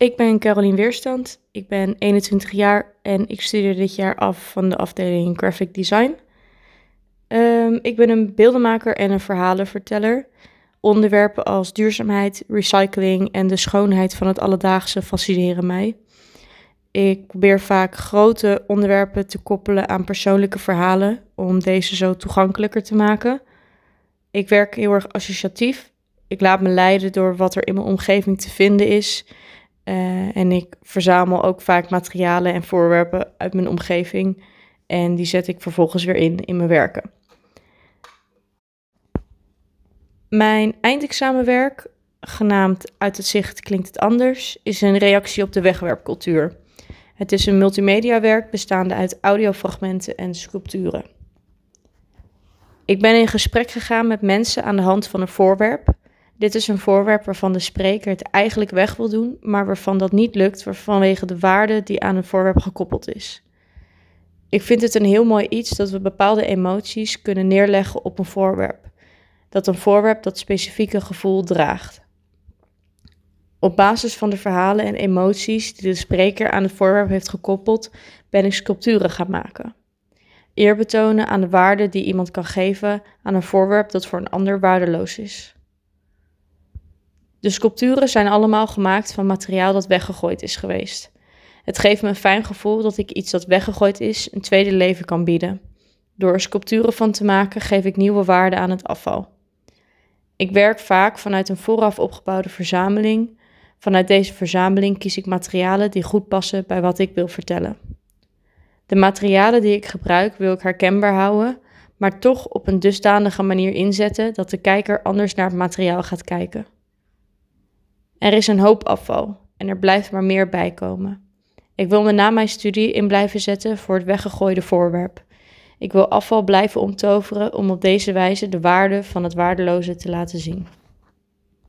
ik ben Caroline Weerstand. Ik ben 21 jaar en ik studeer dit jaar af van de afdeling Graphic Design. Ehm, ik ben een beeldenmaker en een verhalenverteller. Onderwerpen als duurzaamheid, recycling en de schoonheid van het alledaagse fascineren mij. Ik probeer vaak grote onderwerpen te koppelen aan persoonlijke verhalen om deze zo toegankelijker te maken. Ik werk heel erg associatief. Ik laat me leiden door wat er in mijn omgeving te vinden is. Uh, en ik verzamel ook vaak materialen en voorwerpen uit mijn omgeving. En die zet ik vervolgens weer in in mijn werken. Mijn eindexamenwerk, genaamd Uit het zicht klinkt het anders, is een reactie op de wegwerpcultuur. Het is een multimediawerk bestaande uit audiofragmenten en sculpturen. Ik ben in gesprek gegaan met mensen aan de hand van een voorwerp. Dit is een voorwerp waarvan de spreker het eigenlijk weg wil doen, maar waarvan dat niet lukt vanwege de waarde die aan een voorwerp gekoppeld is. Ik vind het een heel mooi iets dat we bepaalde emoties kunnen neerleggen op een voorwerp. Dat een voorwerp dat specifieke gevoel draagt. Op basis van de verhalen en emoties die de spreker aan het voorwerp heeft gekoppeld, ben ik sculpturen gaan maken. Eer betonen aan de waarde die iemand kan geven aan een voorwerp dat voor een ander waardeloos is. De sculpturen zijn allemaal gemaakt van materiaal dat weggegooid is geweest. Het geeft me een fijn gevoel dat ik iets dat weggegooid is een tweede leven kan bieden. Door er sculpturen van te maken geef ik nieuwe waarde aan het afval. Ik werk vaak vanuit een vooraf opgebouwde verzameling. Vanuit deze verzameling kies ik materialen die goed passen bij wat ik wil vertellen. De materialen die ik gebruik wil ik herkenbaar houden, maar toch op een dusdanige manier inzetten dat de kijker anders naar het materiaal gaat kijken. Er is een hoop afval en er blijft maar meer bij komen. Ik wil me na mijn studie in blijven zetten voor het weggegooide voorwerp. Ik wil afval blijven omtoveren om op deze wijze de waarde van het waardeloze te laten zien.